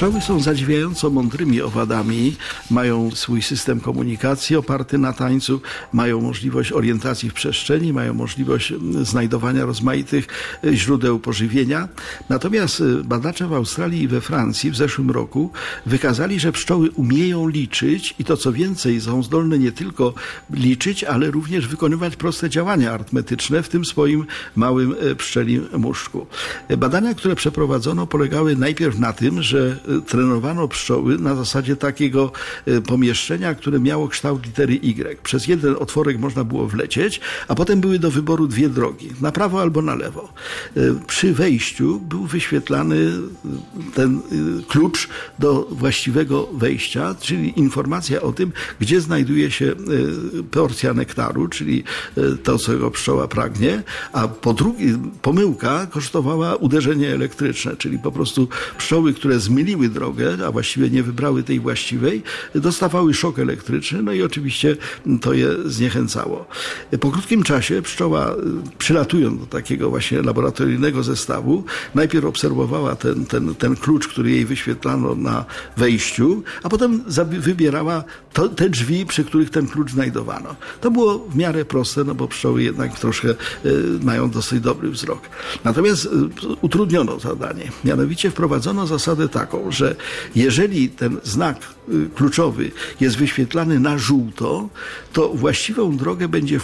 Pszczoły są zadziwiająco mądrymi owadami, mają swój system komunikacji oparty na tańcu, mają możliwość orientacji w przestrzeni, mają możliwość znajdowania rozmaitych e, źródeł pożywienia. Natomiast e, badacze w Australii i we Francji w zeszłym roku wykazali, że pszczoły umieją liczyć i to co więcej są zdolne nie tylko liczyć, ale również wykonywać proste działania arytmetyczne w tym swoim małym e, pszczelim muszczku. Badania, które przeprowadzono polegały najpierw na tym, że trenowano pszczoły na zasadzie takiego e, pomieszczenia, które miało kształt litery Y. Przez jeden otworek można było wlecieć, a potem były do wyboru dwie drogi, na prawo albo na lewo. E, przy wejściu był wyświetlany e, ten klucz do właściwego wejścia, czyli informacja o tym, gdzie znajduje się porcja nektaru, czyli to, czego pszczoła pragnie, a po drugie pomyłka kosztowała uderzenie elektryczne, czyli po prostu pszczoły, które zmyliły zmieniły drogę, a właściwie nie wybrały tej właściwej, dostawały szok elektryczny, no i oczywiście to je zniechęcało. Po krótkim czasie pszczoła, przylatując do takiego właśnie laboratoryjnego zestawu, najpierw obserwowała ten, ten, ten klucz, który jej wyświetlano na wejściu, a potem wybierała to, te drzwi, przy których ten klucz znajdowano. To było w miarę proste, no bo pszczoły jednak troszkę y, mają dosyć dobry wzrok. Natomiast y, utrudniono zadanie. Mianowicie wprowadzono zasadę taką, że jeżeli ten znak kluczowy jest wyświetlany na żółto, to właściwą drogę będzie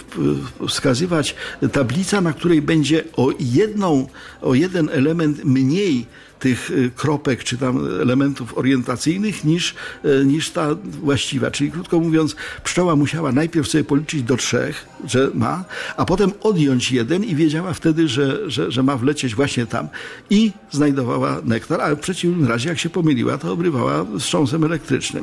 wskazywać tablica, na której będzie o jedną, o jeden element mniej tych y, kropek czy tam elementów orientacyjnych niż, y, niż ta właściwa. Czyli krótko mówiąc, pszczoła musiała najpierw sobie policzyć do trzech, że ma, a potem odjąć jeden i wiedziała wtedy, że, że, że ma wlecieć właśnie tam. I znajdowała nektar, a w przeciwnym razie, jak się pomyliła, to obrywała wstrząsem elektrycznym.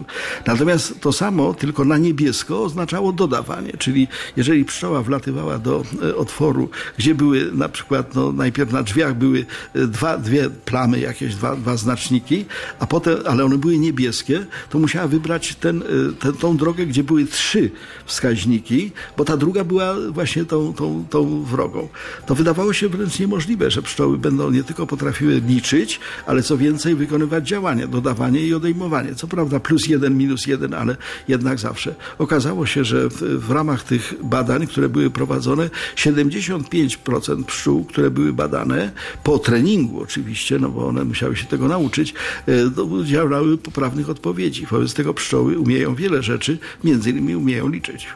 Natomiast to samo, tylko na niebiesko, oznaczało dodawanie. Czyli jeżeli pszczoła wlatywała do e, otworu, gdzie były na przykład, no, najpierw na drzwiach były e, dwa, dwie plamy jakieś dwa, dwa znaczniki, a potem, ale one były niebieskie, to musiała wybrać ten, y, ten, tą drogę, gdzie były trzy wskaźniki, bo ta druga była właśnie tą, tą, tą wrogą. To wydawało się wręcz niemożliwe, że pszczoły będą nie tylko potrafiły liczyć, ale co więcej wykonywać działania, dodawanie i odejmowanie. Co prawda plus jeden, minus jeden, ale jednak zawsze. Okazało się, że w, w ramach tych badań, które były prowadzone, 75% pszczół, które były badane po treningu oczywiście, no bo one musiały się tego nauczyć, e, udzielały poprawnych odpowiedzi. Wobec tego pszczoły umieją wiele rzeczy, między innymi umieją liczyć.